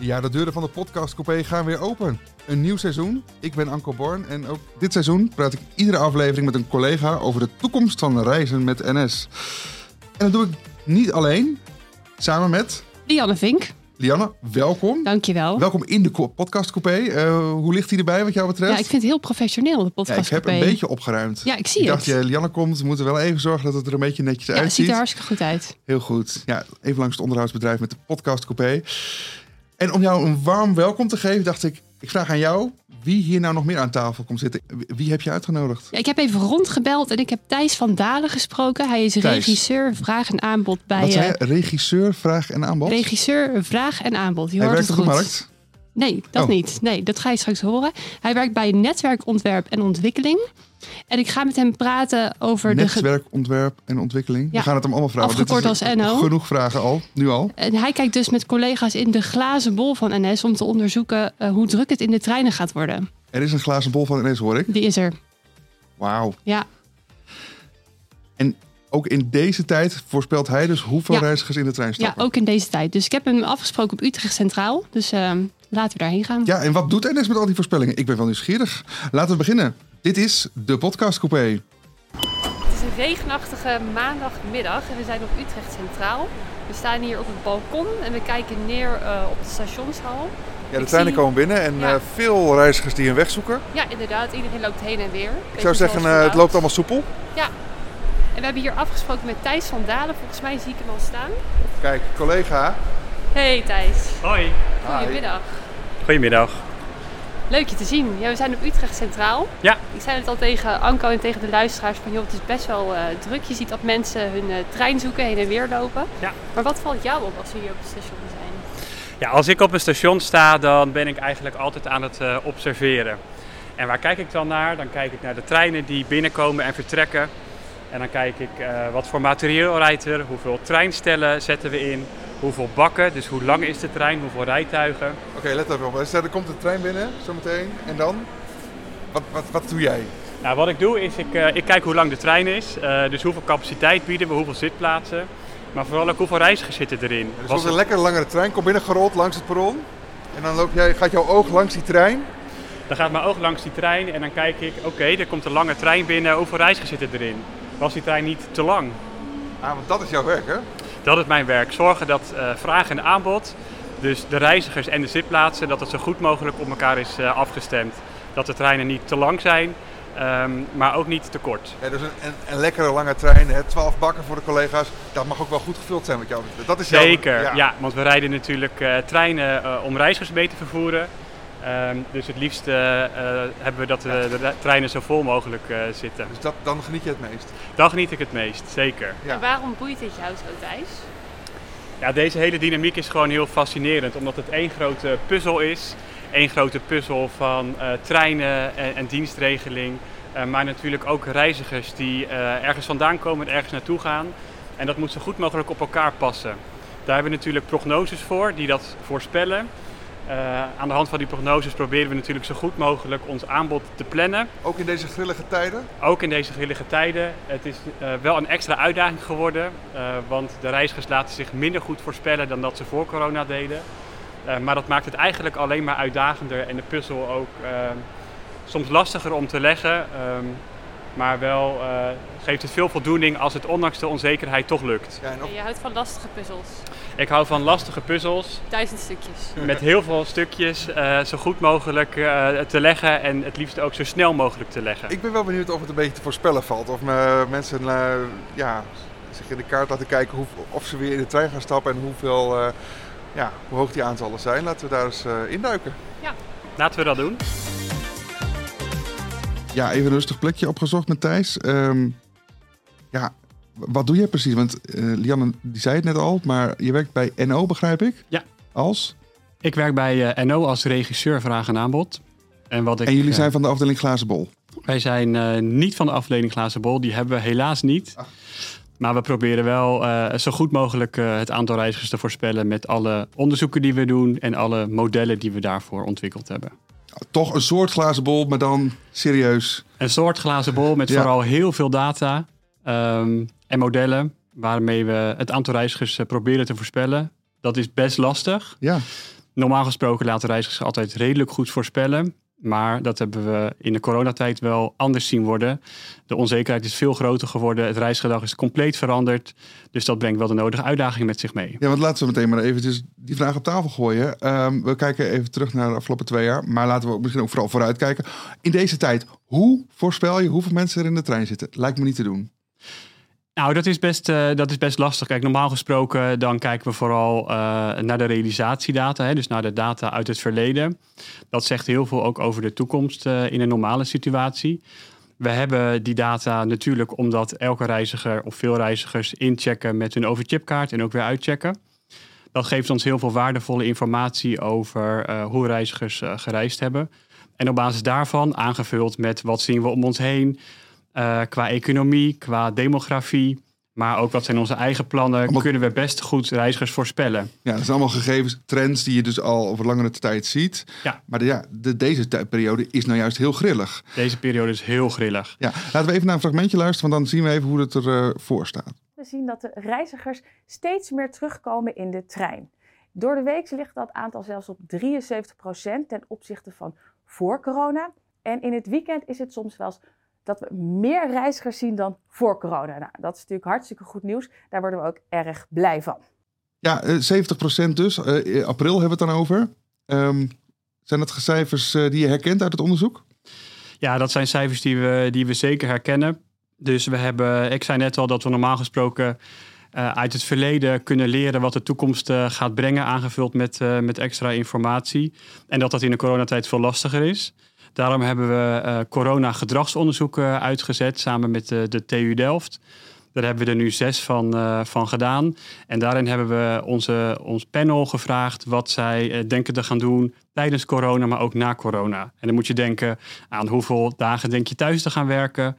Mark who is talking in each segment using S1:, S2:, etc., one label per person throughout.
S1: Ja, de deuren van de podcast Coupé gaan weer open. Een nieuw seizoen. Ik ben Anko Born en ook dit seizoen praat ik iedere aflevering met een collega over de toekomst van reizen met NS. En dat doe ik niet alleen, samen met
S2: Lianne Vink,
S1: Lianne. Welkom.
S2: dankjewel.
S1: Welkom in de podcast Coupé. Eh, hoe ligt hij erbij wat jou betreft?
S2: Ja, ik vind het heel professioneel, de
S1: Ja,
S2: podcast.
S1: ik heb een beetje opgeruimd.
S2: Ja, ik zie
S1: ik
S2: het.
S1: dacht, ja, Lianne komt, we moeten wel even zorgen dat het er een beetje netjes
S2: ja, het
S1: uitziet.
S2: ziet er hartstikke goed uit.
S1: Heel goed. Ja, even langs het onderhoudsbedrijf met de podcast Coupé. En om jou een warm welkom te geven, dacht ik, ik vraag aan jou wie hier nou nog meer aan tafel komt zitten. Wie heb je uitgenodigd?
S2: Ja, ik heb even rondgebeld en ik heb Thijs van Dalen gesproken. Hij is
S1: Thijs.
S2: regisseur vraag en aanbod bij...
S1: Wat zei
S2: eh,
S1: je? Regisseur, vraag en aanbod?
S2: regisseur vraag en aanbod. Je
S1: Hij
S2: hoort
S1: werkt
S2: het
S1: op de markt.
S2: Nee, dat
S1: Oh.
S2: niet. Nee, dat ga je straks horen. Hij werkt bij netwerkontwerp en ontwikkeling. En ik ga met hem praten over de...
S1: Netwerk, ontwerp en ontwikkeling. We
S2: Ja.
S1: gaan het hem allemaal vragen. dit
S2: Afgekort
S1: is
S2: als NO.
S1: Genoeg vragen al, nu al.
S2: En hij kijkt dus met collega's in de glazen bol van NS om te onderzoeken eh, hoe druk het in de treinen gaat worden.
S1: Er is een glazen bol van ineens, hoor ik.
S2: Die is er.
S1: Wauw.
S2: Ja,
S1: Ook in deze tijd voorspelt hij dus hoeveel
S2: Ja.
S1: reizigers in de trein
S2: ja,
S1: stappen.
S2: ook in deze tijd. Dus ik heb hem afgesproken op Utrecht Centraal. Dus eh, laten we daarheen gaan.
S1: Ja, en wat doet NS met al die voorspellingen? Ik ben wel nieuwsgierig. Laten we beginnen. Dit is de podcast Coupé.
S2: Het is een regenachtige maandagmiddag en we zijn op Utrecht Centraal. We staan hier op het balkon en we kijken neer eh, op de stationshal.
S1: Ja, de treinen
S2: zie-
S1: komen binnen en
S2: Ja.
S1: eh, veel reizigers die hun weg zoeken.
S2: Ja, inderdaad. Iedereen loopt heen en weer.
S1: Ik zou zeggen, eh, het loopt allemaal soepel.
S2: En we hebben hier afgesproken met Thijs van Dalen. Volgens mij zie ik hem al staan.
S1: Kijk, collega.
S2: Hey Thijs.
S3: Hoi.
S2: Goedemiddag.
S3: Goedemiddag.
S2: Leuk je te zien. Ja, we zijn op Utrecht Centraal.
S3: Ja.
S2: Ik zei het al tegen Anko en tegen de luisteraars van joh, het is best wel eh, druk. Je ziet dat mensen hun eh, trein zoeken, heen en weer lopen.
S3: Ja.
S2: Maar wat valt jou op als we hier op het station zijn?
S3: Ja, als ik op een station sta, dan ben ik eigenlijk altijd aan het eh, observeren. En waar kijk ik dan naar? Dan kijk ik naar de treinen die binnenkomen en vertrekken. En dan kijk ik wat voor materieel rijdt er, hoeveel treinstellen zetten we in, hoeveel bakken, dus hoe lang is de trein, hoeveel rijtuigen.
S1: Oké, let even op. Stel, Er komt de trein binnen, zometeen. En dan? Wat, wat, wat doe jij?
S3: Nou, wat ik doe is, ik, eh, ik kijk hoe lang de trein is, eh, dus hoeveel capaciteit bieden we, hoeveel zitplaatsen. Maar vooral ook hoeveel reizigers zitten erin.
S1: Er
S3: Was
S1: komt een lekker langere trein, komt binnengerold langs het perron. En dan loop jij, gaat jouw oog langs die trein.
S3: Dan gaat mijn oog langs die trein en dan kijk ik, oké, er komt een lange trein binnen, hoeveel reizigers zitten erin? Was die trein niet te lang?
S1: Ah, want dat is jouw werk, hè?
S3: Dat is mijn werk. Zorgen dat eh, vraag en aanbod, dus de reizigers en de zitplaatsen, dat het zo goed mogelijk op elkaar is eh, afgestemd. Dat de treinen niet te lang zijn, ehm, maar ook niet te kort.
S1: Ja, dus een, een, een lekkere lange trein, hè, 12 bakken voor de collega's. Dat mag ook wel goed gevuld zijn wat jou. Dat is jouw-
S3: Zeker, ja. want we rijden natuurlijk eh, treinen om reizigers mee te vervoeren. Ehm, dus het liefst eh, eh, hebben we dat eh, de re- treinen zo vol mogelijk eh, zitten.
S1: Dus dat, dan geniet je het meest.
S3: Dan geniet ik het meest, zeker.
S1: Ja.
S2: En waarom boeit dit jou zo, Thijs?
S3: Ja, deze hele dynamiek is gewoon heel fascinerend, omdat het één grote puzzel is. Eén grote puzzel van eh, treinen en, en dienstregeling, eh, maar natuurlijk ook reizigers die eh, ergens vandaan komen en ergens naartoe gaan. En dat moet zo goed mogelijk op elkaar passen. Daar hebben we natuurlijk prognoses voor die dat voorspellen. Eh, aan de hand van die prognoses proberen we natuurlijk zo goed mogelijk ons aanbod te plannen.
S1: Ook in deze grillige tijden.
S3: Ook in deze grillige tijden. Het is eh, wel een extra uitdaging geworden, eh, want de reizigers laten zich minder goed voorspellen dan dat ze voor corona deden. Eh, maar dat maakt het eigenlijk alleen maar uitdagender en de puzzel ook soms lastiger om te leggen. ehm, maar wel eh, geeft het veel voldoening als het ondanks de onzekerheid toch lukt.
S1: Ja, en
S2: Je houdt van lastige puzzels.
S3: Ik hou van lastige puzzels
S2: Duizend stukjes.
S3: met heel veel stukjes eh, zo goed mogelijk eh, te leggen en het liefst ook zo snel mogelijk te leggen.
S1: ik ben wel benieuwd of het een beetje te voorspellen valt. Of me, mensen eh, ja, zich in de kaart laten kijken hoe, of ze weer in de trein gaan stappen en hoeveel, eh, ja, hoe hoog die aantallen zijn. Laten we daar eens eh, induiken.
S3: Laten we dat doen.
S1: Ja, even een rustig plekje opgezocht met Thijs. Ehm, ja, wat doe jij precies? Want eh Lianne die zei het net al, maar je werkt bij NO, begrijp ik?
S3: Ja.
S1: Als?
S4: Ik werk bij eh, NO als regisseur vraag en aanbod. En, wat ik,
S1: En jullie
S4: eh,
S1: zijn van de afdeling Glazen Bol.
S4: wij zijn niet van de afdeling Glazen Bol. Die hebben we helaas niet.
S1: Ah.
S4: Maar we proberen wel zo goed mogelijk het aantal reizigers te voorspellen met alle onderzoeken die we doen en alle modellen die we daarvoor ontwikkeld hebben.
S1: Toch een soort glazen bol, maar dan serieus.
S4: Een soort glazen bol met
S1: Ja.
S4: vooral heel veel data ehm, en modellen waarmee we het aantal reizigers eh, proberen te voorspellen. Dat is best lastig.
S1: Ja,
S3: Normaal gesproken laten reizigers altijd redelijk goed voorspellen. Maar dat hebben we in de coronatijd wel anders zien worden. De onzekerheid is veel groter geworden. Het reisgedrag is compleet veranderd. Dus dat brengt wel de nodige uitdaging met zich mee.
S1: Ja, want laten we meteen maar eventjes die vraag op tafel gooien. Ehm, we kijken even terug naar de afgelopen twee jaar. Maar laten we ook misschien ook vooral vooruit kijken. In deze tijd, hoe voorspel je hoeveel mensen er in de trein zitten? Lijkt me niet te doen.
S3: Nou, dat is, best, uh, dat is best lastig. Kijk, normaal gesproken dan kijken we vooral uh, naar de realisatiedata, hè, dus naar de data uit het verleden. Dat zegt heel veel ook over de toekomst in een normale situatie. We hebben die data natuurlijk omdat elke reiziger of veel reizigers inchecken met hun overchipkaart en ook weer uitchecken. Dat geeft ons heel veel waardevolle informatie over hoe reizigers gereisd hebben. En op basis daarvan, aangevuld met wat zien we om ons heen, uh, qua economie, qua demografie, maar ook wat zijn onze eigen plannen, allemaal... kunnen we best goed reizigers voorspellen.
S1: Ja, dat zijn allemaal gegevens, trends die je dus al over langere tijd ziet.
S3: Ja.
S1: Maar de, ja, de, deze periode is nou juist heel grillig.
S3: Deze periode is heel grillig.
S1: Ja, laten we even naar een fragmentje luisteren, want dan zien we even hoe het ervoor uh, voor staat.
S5: We zien dat de reizigers steeds meer terugkomen in de trein. Door de week ligt dat aantal zelfs op 73% ten opzichte van voor corona. En in het weekend is het soms wel dat we meer reizigers zien dan voor corona. Nou, dat is natuurlijk hartstikke goed nieuws. Daar worden we ook erg blij van.
S1: Ja, 70% dus. Uh, april hebben we het dan over. Um, zijn dat cijfers uh, die je herkent uit het onderzoek?
S3: Ja, dat zijn cijfers die we, die we zeker herkennen. Dus we hebben, ik zei net al dat we normaal gesproken uh, uit het verleden kunnen leren wat de toekomst uh, gaat brengen, aangevuld met, uh, met extra informatie. En dat dat in de coronatijd veel lastiger is. Daarom hebben we uh, corona-gedragsonderzoeken uitgezet samen met de, de TU Delft. Daar hebben we er nu zes van, van gedaan. En daarin hebben we onze, ons panel gevraagd wat zij denken te gaan doen tijdens corona, maar ook na corona. En dan moet je denken aan hoeveel dagen denk je thuis te gaan werken.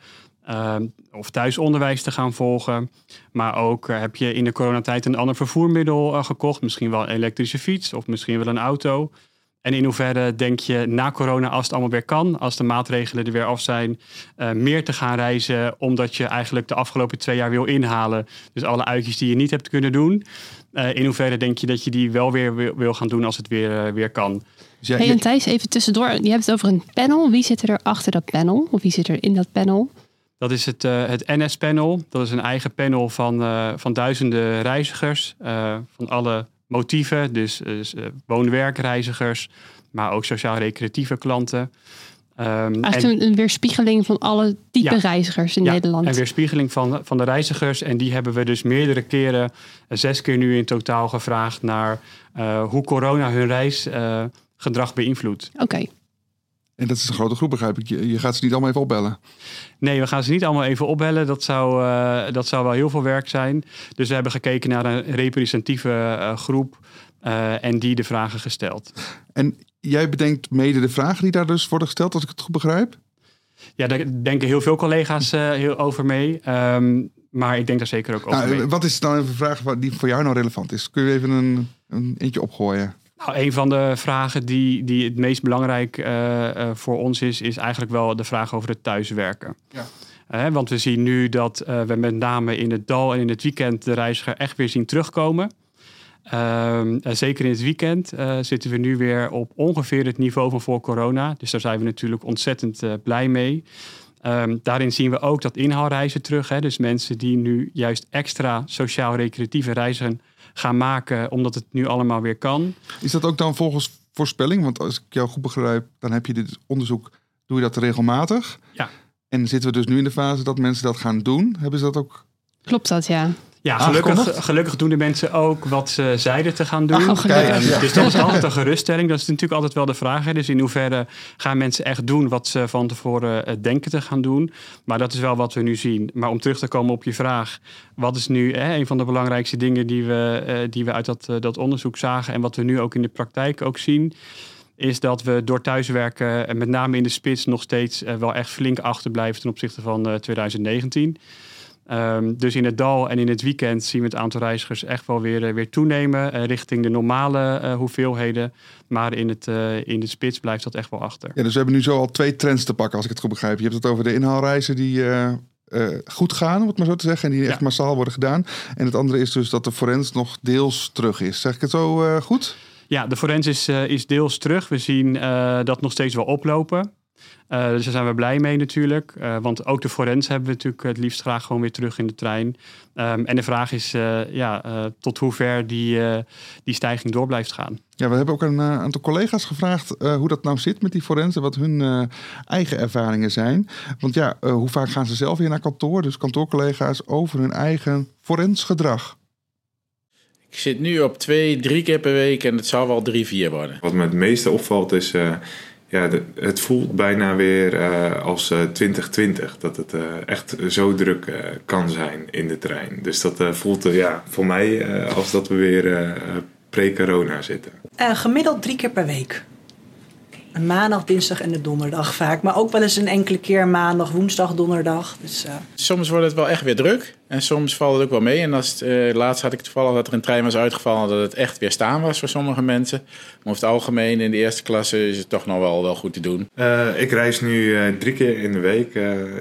S3: Uh, of thuisonderwijs te gaan volgen. Maar ook heb je in de coronatijd een ander vervoermiddel gekocht. Misschien wel een elektrische fiets of misschien wel een auto. En in hoeverre denk je na corona, als het allemaal weer kan, als de maatregelen er weer af zijn, uh, meer te gaan reizen, omdat je eigenlijk de afgelopen twee jaar wil inhalen. Dus alle uitjes die je niet hebt kunnen doen. Uh, in hoeverre denk je dat je die wel weer wil, wil gaan doen als het weer, uh, weer kan?
S2: Dus ja, hey, en Thijs, even tussendoor. Je hebt het over een panel. Wie zit er achter dat panel? Of wie zit er in dat panel?
S3: Dat is het, het NS-panel. Dat is een eigen panel van, van duizenden reizigers van alle motieven, dus, uh, woon-werkreizigers, maar ook sociaal-recreatieve klanten.
S2: Um, Eigenlijk en, een weerspiegeling van alle type ja, reizigers in
S3: ja,
S2: Nederland.
S3: Een weerspiegeling van, van de reizigers. En die hebben we dus meerdere keren, zes keer nu in totaal gevraagd naar uh, hoe corona hun reisgedrag beïnvloedt.
S2: Oké. Okay.
S1: En dat is een grote groep, begrijp ik. Je, je gaat ze niet allemaal even opbellen.
S3: Nee, we gaan ze niet allemaal even opbellen. Dat zou, uh, dat zou wel heel veel werk zijn. Dus we hebben gekeken naar een representatieve uh, groep uh, en die de vragen gesteld.
S1: En jij bedenkt mede de vragen die daar dus worden gesteld, als ik het goed begrijp?
S3: Ja, daar denken heel veel collega's heel over mee. Um, maar ik denk daar zeker ook over
S1: nou,
S3: mee.
S1: Wat is dan een vraag die voor jou nou relevant is? Kun je even een, een eentje opgooien?
S3: Nou, een van de vragen die, die het meest belangrijk uh, uh, voor ons is, is eigenlijk wel de vraag over het thuiswerken.
S1: Ja.
S3: Uh, want we zien nu dat we met name in het dal en in het weekend de reiziger echt weer zien terugkomen. Ehm, zeker in het weekend zitten we nu weer op ongeveer het niveau van voor corona. Dus daar zijn we natuurlijk ontzettend blij mee. Um, daarin zien we ook dat inhaalreizen terug. Hè? Dus mensen die nu juist extra sociaal-recreatieve reizen gaan maken, omdat het nu allemaal weer kan.
S1: Is dat ook dan volgens voorspelling? Want als ik jou goed begrijp, dan heb je dit onderzoek, doe je dat regelmatig.
S3: Ja.
S1: En zitten we dus nu in de fase dat mensen dat gaan doen? Hebben ze dat ook?
S2: Klopt dat, ja.
S3: Ja, gelukkig, gelukkig doen de mensen ook wat ze zeiden te gaan doen.
S2: Oh.
S3: Ja. Dus dat is altijd een geruststelling. Dat is natuurlijk altijd wel de vraag. Hè. Dus in hoeverre gaan mensen echt doen wat ze van tevoren denken te gaan doen. Maar dat is wel wat we nu zien. Maar om terug te komen op je vraag. Wat is nu hè, een van de belangrijkste dingen die we, die we uit dat, dat onderzoek zagen. En wat we nu ook in de praktijk ook zien is dat we door thuiswerken, en met name in de spits, nog steeds wel echt flink achterblijven ten opzichte van 2019. Um, dus in het dal en in het weekend zien we het aantal reizigers echt wel weer, uh, weer toenemen uh, richting de normale uh, hoeveelheden. Maar in, het, in de spits blijft dat echt wel achter.
S1: Ja, dus we hebben nu zo al twee trends te pakken, als ik het goed begrijp. Je hebt het over de inhaalreizen die goed gaan, om het maar zo te zeggen, en die echt massaal worden gedaan. En het andere is dus dat de forens nog deels terug is. Zeg ik het zo goed?
S3: Ja, de forens is, eh, is deels terug. We zien dat nog steeds wel oplopen. Uh, dus daar zijn we blij mee natuurlijk. want ook de forens hebben we natuurlijk het liefst graag gewoon weer terug in de trein. Um, en de vraag is ja, tot hoever die, die stijging door blijft gaan.
S1: Ja, we hebben ook een aantal collega's gevraagd hoe dat nou zit met die forensen. Wat hun eigen ervaringen zijn. Want ja, hoe vaak gaan ze zelf weer naar kantoor? Dus kantoorcollega's over hun eigen forensgedrag.
S6: Ik zit nu op twee, drie keer per week en het zal wel drie, vier worden.
S7: Wat me het meeste opvalt is, ja, het voelt bijna weer uh, als uh, 2020. Dat het uh, echt zo druk kan zijn in de trein. Dus dat voelt ja, voor mij als dat we weer pre-corona zitten.
S8: gemiddeld drie keer per week. Een maandag, dinsdag en de donderdag vaak. Maar ook wel eens een enkele keer maandag, woensdag, donderdag. Dus, uh...
S6: Soms wordt het wel echt weer druk. En soms valt het ook wel mee. En als het, uh, laatst had ik toevallig dat er een trein was uitgevallen... dat het echt weer staan was voor sommige mensen. Maar over het algemeen in de eerste klasse is het toch nog wel, wel goed te doen.
S7: Uh, ik reis nu drie keer in de week,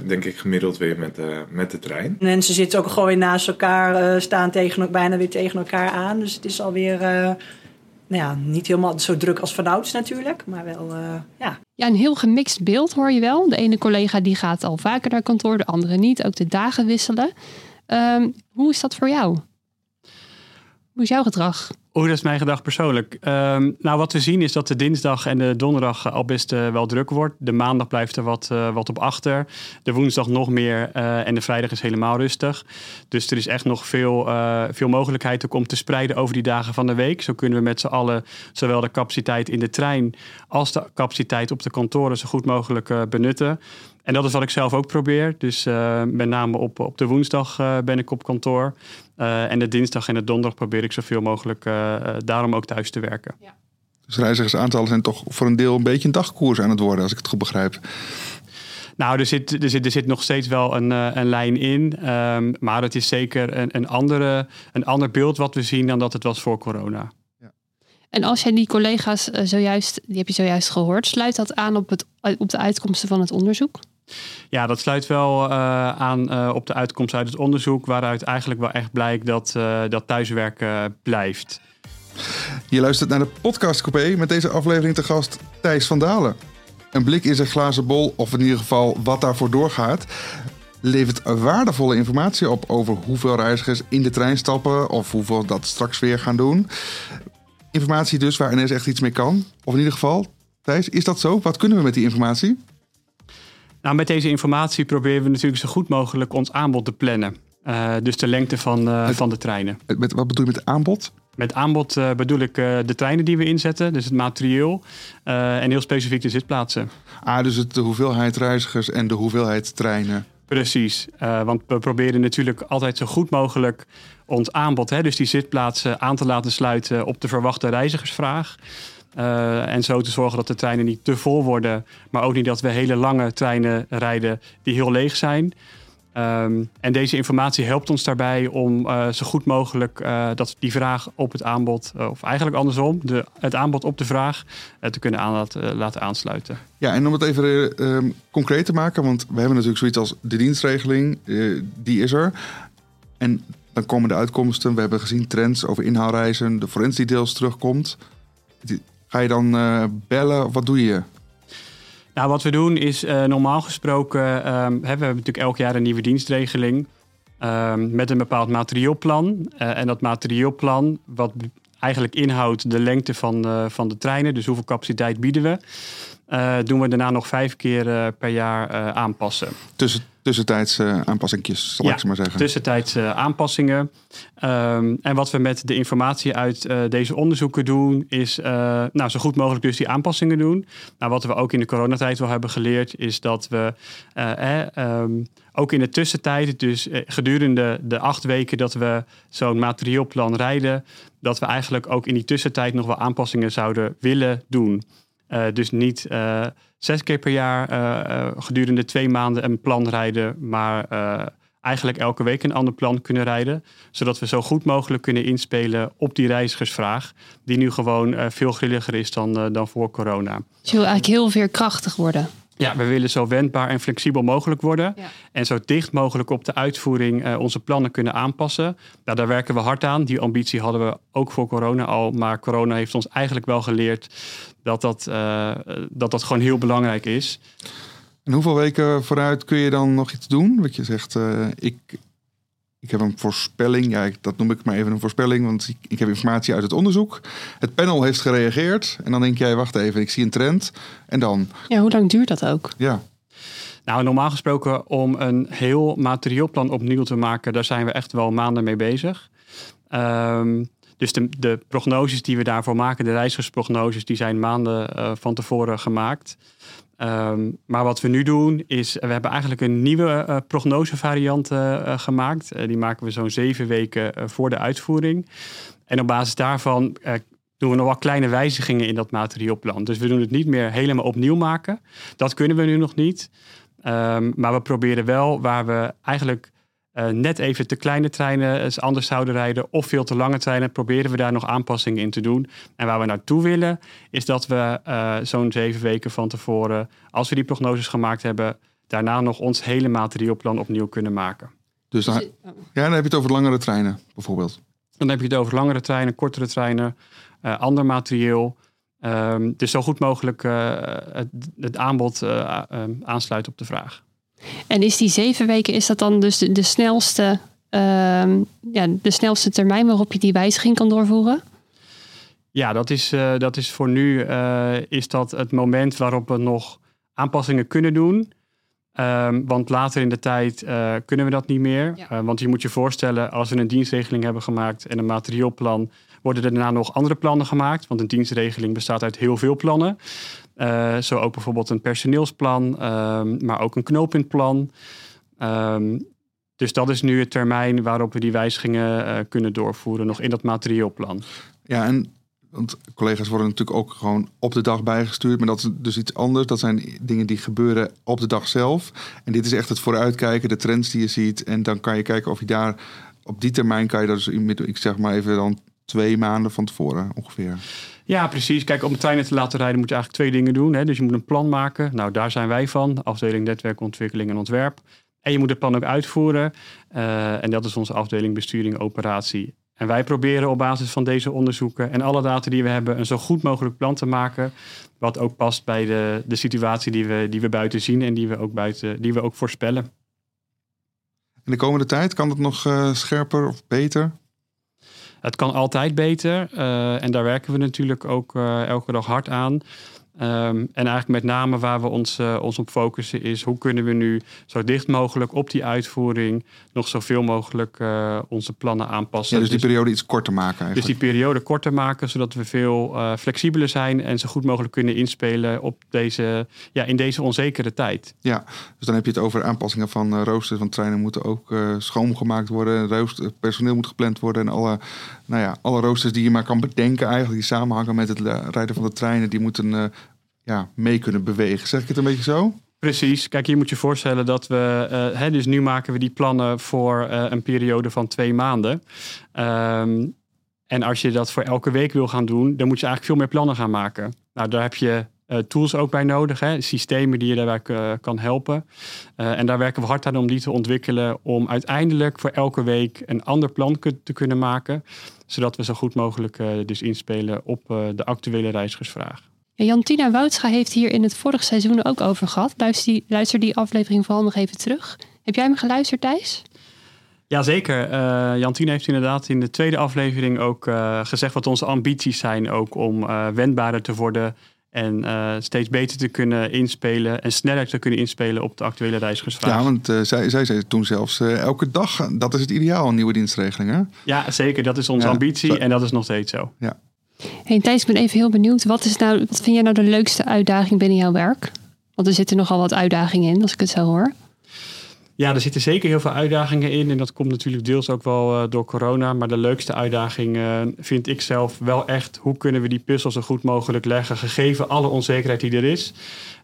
S7: denk ik gemiddeld weer met, met de trein.
S8: Mensen zitten ook gewoon weer naast elkaar, staan tegen, bijna weer tegen elkaar aan. Dus het is alweer nou ja, niet helemaal zo druk als vanouds natuurlijk, maar wel, uh, ja.
S2: Ja, een heel gemixt beeld hoor je wel. De ene collega die gaat al vaker naar kantoor, de andere niet. Ook de dagen wisselen. Um, hoe is dat voor jou? Hoe is jouw gedrag?
S3: Hoe dat is mijn gedrag persoonlijk. Um, nou, wat we zien is dat de dinsdag en de donderdag al best uh, wel druk wordt. De maandag blijft er wat, uh, wat op achter. De woensdag nog meer en de vrijdag is helemaal rustig. Dus er is echt nog veel, veel mogelijkheid om te spreiden over die dagen van de week. Zo kunnen we met z'n allen zowel de capaciteit in de trein als de capaciteit op de kantoren zo goed mogelijk benutten. En dat is wat ik zelf ook probeer. Dus met name op, op de woensdag ben ik op kantoor. Uh, en de dinsdag en de donderdag probeer ik zoveel mogelijk daarom ook thuis te werken. Ja.
S1: Dus reizigersaantallen zijn toch voor een deel een beetje een dagkoers aan het worden, als ik het goed begrijp.
S3: Nou, er zit, er zit, er zit nog steeds wel een, een lijn in. Um, maar het is zeker een, een, andere, een ander beeld wat we zien dan dat het was voor corona.
S2: En als jij die collega's zojuist, die heb je zojuist gehoord, sluit dat aan op, het, op de uitkomsten van het onderzoek?
S3: Ja, dat sluit wel uh, aan uh, op de uitkomst uit het onderzoek, waaruit eigenlijk wel echt blijkt dat, uh, dat thuiswerken blijft.
S1: Je luistert naar de podcast Coupé met deze aflevering te gast Thijs van Dalen. Een blik in zijn glazen bol, of in ieder geval wat daarvoor doorgaat, levert waardevolle informatie op over hoeveel reizigers in de trein stappen of hoeveel dat straks weer gaan doen. Informatie dus waar NS echt iets mee kan. Of in ieder geval, Thijs, is dat zo? Wat kunnen we met die informatie?
S3: Nou, met deze informatie proberen we natuurlijk zo goed mogelijk ons aanbod te plannen. Uh, dus de lengte van, uh, van de treinen.
S1: Met, wat bedoel je met aanbod?
S3: Met aanbod uh, bedoel ik de treinen die we inzetten, dus het materieel en heel specifiek de zitplaatsen.
S1: Ah, dus het, de hoeveelheid reizigers en de hoeveelheid treinen.
S3: Precies, want we proberen natuurlijk altijd zo goed mogelijk ons aanbod, hè, dus die zitplaatsen, aan te laten sluiten op de verwachte reizigersvraag. Uh, en zo te zorgen dat de treinen niet te vol worden, maar ook niet dat we hele lange treinen rijden die heel leeg zijn. Um, en deze informatie helpt ons daarbij om uh, zo goed mogelijk uh, dat die vraag op het aanbod, of eigenlijk andersom, de, het aanbod op de vraag, te kunnen aan, laten aansluiten.
S1: Ja, en om het even ehm, concreet te maken, want we hebben natuurlijk zoiets als de dienstregeling, die is er. En dan komen de uitkomsten. We hebben gezien trends over inhaalreizen, de forens die deels terugkomt. Ga je dan uh, bellen? Wat doe je?
S3: Nou, wat we doen is uh, normaal gesproken, um, hebben we hebben natuurlijk elk jaar een nieuwe dienstregeling um, met een bepaald materieelplan. Uh, en dat materieelplan, wat eigenlijk inhoudt de lengte van, van de treinen, dus hoeveel capaciteit bieden we, doen we daarna nog vijf keer per jaar aanpassen.
S1: Tussen tussentijdse aanpassingjes, zal
S3: ja,
S1: ik maar zeggen.
S3: tussentijdse aanpassingen. Um, en wat we met de informatie uit uh, deze onderzoeken doen, is nou, zo goed mogelijk dus die aanpassingen doen. Nou, wat we ook in de coronatijd wel hebben geleerd, is dat we uh, um, ook in de tussentijd, dus gedurende de acht weken dat we zo'n materieelplan rijden, dat we eigenlijk ook in die tussentijd nog wel aanpassingen zouden willen doen. Dus niet zes keer per jaar uh, gedurende twee maanden een plan rijden, maar eigenlijk elke week een ander plan kunnen rijden. Zodat we zo goed mogelijk kunnen inspelen op die reizigersvraag, die nu gewoon veel grilliger is dan, dan voor corona.
S2: Je wil eigenlijk heel veerkrachtig worden.
S3: Ja, we willen zo wendbaar en flexibel mogelijk worden.
S2: Ja.
S3: En zo dicht mogelijk op de uitvoering eh, onze plannen kunnen aanpassen. Nou, daar werken we hard aan. Die ambitie hadden we ook voor corona al. Maar corona heeft ons eigenlijk wel geleerd dat dat, eh, dat, dat gewoon heel belangrijk is.
S1: En hoeveel weken vooruit kun je dan nog iets doen? Wat je zegt, eh, ik, ik heb een voorspelling. Ja, dat noem ik maar even een voorspelling, want ik, ik heb informatie uit het onderzoek. Het panel heeft gereageerd. En dan denk jij, wacht even, ik zie een trend. En dan,
S2: Ja, hoe lang duurt dat ook?
S1: ja,
S3: Nou, normaal gesproken om een heel materieelplan opnieuw te maken, daar zijn we echt wel maanden mee bezig. Ehm, dus de, de prognoses die we daarvoor maken, de reizigersprognoses, die zijn maanden eh, van tevoren gemaakt. Ehm, maar wat we nu doen is, we hebben eigenlijk een nieuwe eh, prognosevariant eh, eh, gemaakt. Die maken we zo'n zeven weken voor de uitvoering. En op basis daarvan doen we nog wel kleine wijzigingen in dat materieelplan. Dus we doen het niet meer helemaal opnieuw maken. Dat kunnen we nu nog niet. Ehm, maar we proberen wel waar we eigenlijk eh, net even te kleine treinen eens anders zouden rijden of veel te lange treinen, proberen we daar nog aanpassingen in te doen. En waar we naartoe willen, is dat we eh, zo'n zeven weken van tevoren, als we die prognoses gemaakt hebben, daarna nog ons hele materieelplan opnieuw kunnen maken.
S1: dus dan, ja, dan heb je het over langere treinen bijvoorbeeld.
S3: Dan heb je het over langere treinen, kortere treinen, eh, ander materieel. Ehm, dus zo goed mogelijk eh, het, het aanbod eh, a- ehm, aansluit op de vraag.
S2: En is die zeven weken, is dat dan dus de, de snelste, ehm, ja, de snelste termijn waarop je die wijziging kan doorvoeren?
S3: Ja, dat is, eh, dat is voor nu eh, is dat het moment waarop we nog aanpassingen kunnen doen. Ehm, want later in de tijd eh, kunnen we dat niet meer.
S2: Ja.
S3: Want je moet je voorstellen, als we een dienstregeling hebben gemaakt en een materieelplan, worden er daarna nog andere plannen gemaakt. Want een dienstregeling bestaat uit heel veel plannen. Eh, zo ook bijvoorbeeld een personeelsplan, ehm, maar ook een knooppuntplan. Ehm, dus dat is nu het termijn waarop we die wijzigingen eh, kunnen doorvoeren, nog in dat materieelplan.
S1: Ja, en want collega's worden natuurlijk ook gewoon op de dag bijgestuurd. Maar dat is dus iets anders. Dat zijn dingen die gebeuren op de dag zelf. En dit is echt het vooruitkijken, de trends die je ziet. En dan kan je kijken of je daar op die termijn kan je dat dus ik zeg maar even dan twee maanden van tevoren ongeveer.
S3: Ja, precies. Kijk, om treinen te laten rijden moet je eigenlijk twee dingen doen. Hè? Dus je moet een plan maken. Nou, daar zijn wij van. Afdeling netwerkontwikkeling en ontwerp. En je moet het plan ook uitvoeren. Eh, en dat is onze afdeling besturing operatie. En wij proberen op basis van deze onderzoeken en alle data die we hebben... een zo goed mogelijk plan te maken... wat ook past bij de, de situatie die we, die we buiten zien... en die we ook, buiten, die we ook voorspellen.
S1: In de komende tijd kan het nog eh, scherper of beter?
S3: Het kan altijd beter eh, en daar werken we natuurlijk ook eh, elke dag hard aan. Ehm, en eigenlijk met name waar we ons, eh, ons op focussen is hoe kunnen we nu zo dicht mogelijk op die uitvoering nog zoveel mogelijk eh, onze plannen aanpassen.
S1: Ja, dus die periode iets korter maken
S3: dus
S1: eigenlijk.
S3: die periode korter maken, zodat we veel eh, flexibeler zijn en zo goed mogelijk kunnen inspelen op deze, ja, in deze onzekere tijd.
S1: Ja, dus dan heb je het over aanpassingen van roosters. Want treinen moeten ook schoongemaakt worden. Rooster, personeel moet gepland worden. En alle, nou ja, alle roosters die je maar kan bedenken eigenlijk... die samenhangen met het rijden van de treinen... die moeten ja, mee kunnen bewegen. Zeg ik het een beetje zo?
S3: Precies. Kijk, je moet je voorstellen dat we. eh, hè, dus nu maken we die plannen voor eh, een periode van twee maanden. Ehm, en als je dat voor elke week wil gaan doen, dan moet je eigenlijk veel meer plannen gaan maken. Nou, daar heb je eh, tools ook bij nodig, hè? systemen die je daarbij kan helpen. En daar werken we hard aan om die te ontwikkelen, om uiteindelijk voor elke week een ander plan te kunnen maken, zodat we zo goed mogelijk dus inspelen op de actuele reizigersvraag.
S2: Ja, Jantina Woudscha heeft hier in het vorige seizoen ook over gehad. Luister die, luister die aflevering vooral nog even terug. Heb jij hem geluisterd, Thijs?
S3: Jazeker. Uh, Jantine heeft inderdaad in de tweede aflevering ook uh, gezegd wat onze ambities zijn. Ook om uh, wendbaarder te worden en uh, steeds beter te kunnen inspelen en sneller te kunnen inspelen op de actuele reizigersvraag.
S1: Ja, want uh, zij, zij zei toen zelfs uh, elke dag, dat is het ideaal, een nieuwe dienstregeling. Hè?
S3: Ja, zeker. Dat is onze ja, ambitie zo. en dat is nog steeds zo.
S1: Ja.
S2: Hey Thijs, ik ben even heel benieuwd. Wat, is nou, wat vind jij nou de leukste uitdaging binnen jouw werk? Want er zitten nogal wat uitdagingen in, als ik het zo hoor.
S3: Ja, er zitten zeker heel veel uitdagingen in. En dat komt natuurlijk deels ook wel uh, door corona. Maar de leukste uitdaging uh, vind ik zelf wel echt... hoe kunnen we die puzzel zo goed mogelijk leggen... gegeven alle onzekerheid die er is.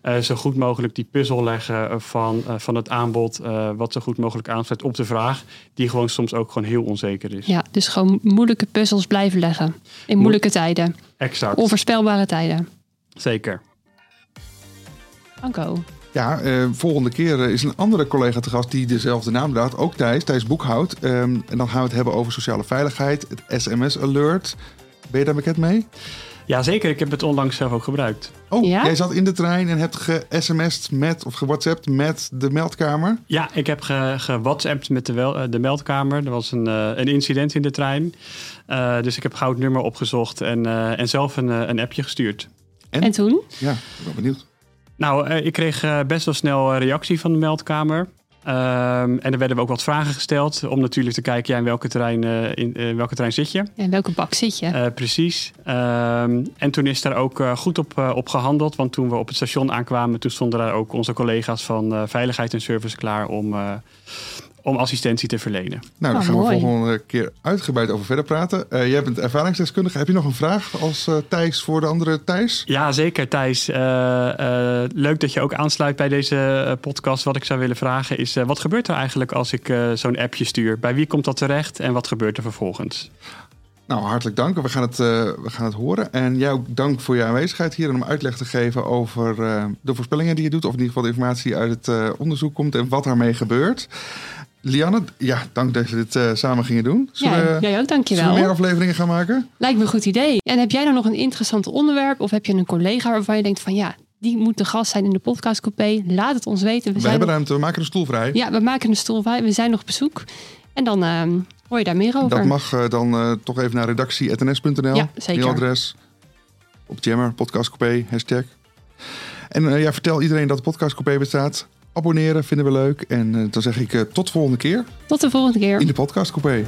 S3: Uh, zo goed mogelijk die puzzel leggen van, van het aanbod... wat zo goed mogelijk aansluit op de vraag... die gewoon soms ook gewoon heel onzeker is.
S2: Ja, dus gewoon moeilijke puzzels blijven leggen. In moeilijke Mo tijden.
S3: Exact.
S2: Onvoorspelbare tijden.
S3: Zeker.
S2: Anko,
S1: Ja, eh, volgende keer eh, is een andere collega te gast die dezelfde naam draagt. Ook Thijs, Thijs Boekhout. Ehm, en dan gaan we het hebben over sociale veiligheid, het SMS-alert. Ben je daar bekend mee?
S3: Ja, zeker. Ik heb het onlangs zelf ook gebruikt.
S1: Oh,
S2: Ja?
S1: jij zat in de trein en hebt ge-sms'd met, of ge-whatsappt met de meldkamer.
S3: Ja, ik heb ge- gewhatsappt met de, wel, eh, de meldkamer. Er was een, eh, een incident in de trein. Eh, dus ik heb gauw het nummer opgezocht en, eh, en zelf een, een appje gestuurd.
S2: En toen?
S1: Ja, ik ben benieuwd.
S3: Nou, eh, ik kreeg eh, best wel snel reactie van de meldkamer. Ehm, en er werden ook wat vragen gesteld om natuurlijk te kijken ja, in, welke trein, eh, in welke trein zit je.
S2: En welke bak zit je?
S3: Precies. Ehm, en toen is daar ook goed op, op gehandeld. Want toen we op het station aankwamen, toen stonden daar ook onze collega's van Veiligheid en Service klaar om, om assistentie te verlenen.
S1: Nou, daar
S2: Oh,
S1: gaan
S2: mooi.
S1: we volgende keer uitgebreid over verder praten. Eh, jij bent ervaringsdeskundige. Heb je nog een vraag als eh, Thijs voor de andere Thijs?
S3: Ja, zeker Thijs. Eh, eh, leuk dat je ook aansluit bij deze podcast. Wat ik zou willen vragen is, eh, wat gebeurt er eigenlijk als ik eh, zo'n appje stuur? Bij wie komt dat terecht en wat gebeurt er vervolgens?
S1: Nou, hartelijk dank. We gaan het, eh, we gaan het horen. En jij ook dank voor je aanwezigheid hier en om uitleg te geven over eh, de voorspellingen die je doet. Of in ieder geval de informatie die uit het eh, onderzoek komt en wat daarmee gebeurt. Lianne, ja, dank dat je dit eh, samen gingen doen. Zullen,
S2: Ja,
S1: we,
S2: jij ook,
S1: zullen
S2: dankjewel.
S1: we meer afleveringen gaan maken?
S2: Lijkt me een goed idee. En heb jij nou nog een interessant onderwerp? Of heb je een collega waarvan je denkt van ja, die moet de gast zijn in de podcastcoupé? Laat het ons weten. We,
S1: We,
S2: zijn
S1: hebben
S2: nog-
S1: ruimte, we maken een stoel vrij.
S2: Ja, we maken een stoel vrij. We zijn nog op bezoek. En dan ehm, hoor je daar meer over.
S1: Dat mag eh, dan eh, toch even naar redactie.ns.nl.
S2: Ja, zeker.
S1: Mailadres. Op Jammer, podcastcoupé, hashtag. En ja, vertel iedereen dat de podcastcoupé bestaat. Abonneren vinden we leuk. En eh, dan zeg ik eh, tot de volgende keer
S2: Tot de volgende keer.
S1: in de podcastcoupé.